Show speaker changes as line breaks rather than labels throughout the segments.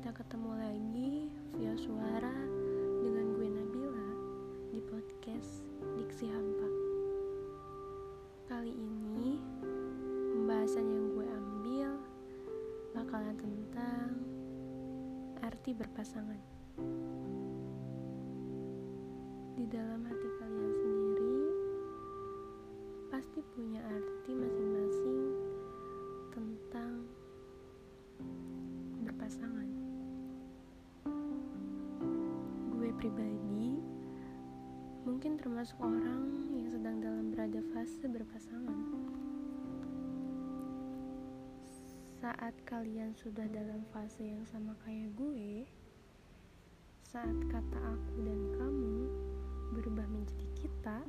kita ketemu lagi via suara dengan gue Nabila di podcast Diksi Hampa. Kali ini pembahasan yang gue ambil bakalan tentang arti berpasangan. Di dalam hati kalian sendiri pasti punya pribadi mungkin termasuk orang yang sedang dalam berada fase berpasangan. Saat kalian sudah dalam fase yang sama kayak gue, saat kata aku dan kamu berubah menjadi kita,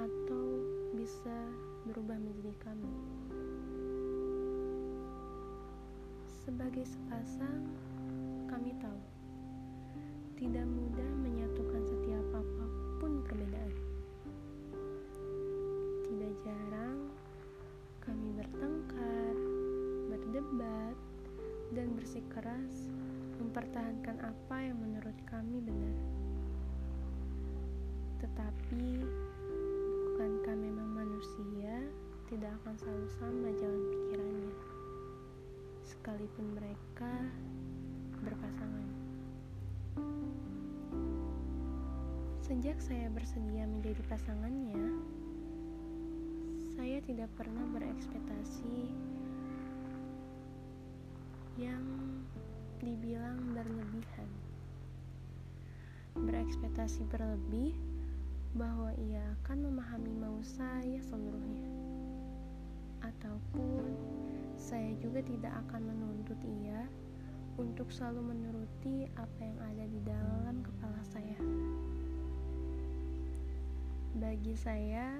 atau bisa berubah menjadi kami. Sebagai sepasang, kami tahu bersikeras mempertahankan apa yang menurut kami benar. Tetapi, bukankah memang manusia tidak akan selalu sama jalan pikirannya, sekalipun mereka berpasangan. Sejak saya bersedia menjadi pasangannya, saya tidak pernah berekspektasi yang dibilang berlebihan. Berekspektasi berlebih bahwa ia akan memahami mau saya seluruhnya. Ataupun saya juga tidak akan menuntut ia untuk selalu menuruti apa yang ada di dalam kepala saya. Bagi saya,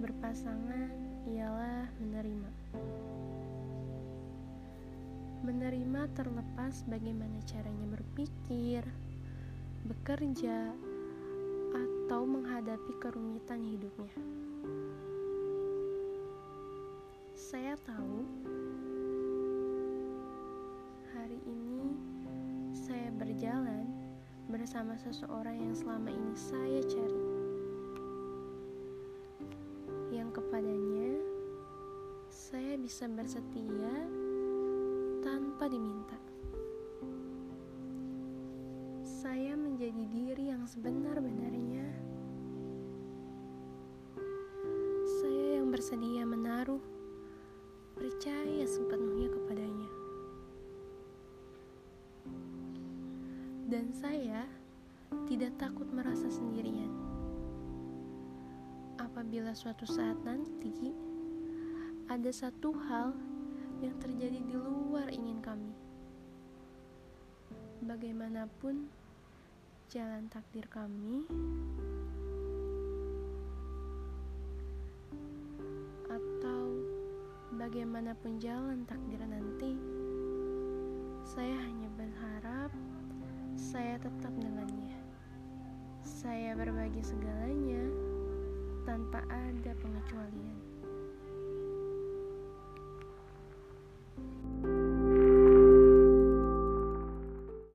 berpasangan ialah menerima. Menerima terlepas bagaimana caranya berpikir, bekerja, atau menghadapi kerumitan hidupnya. Saya tahu hari ini saya berjalan bersama seseorang yang selama ini saya cari. Yang kepadanya saya bisa bersetia tanpa diminta. Saya menjadi diri yang sebenar-benarnya. Saya yang bersedia menaruh percaya sepenuhnya kepadanya. Dan saya tidak takut merasa sendirian. Apabila suatu saat nanti ada satu hal yang terjadi di luar ingin kami. Bagaimanapun jalan takdir kami, atau bagaimanapun jalan takdir nanti, saya hanya berharap saya tetap dengannya. Saya berbagi segalanya tanpa ada pengecualian.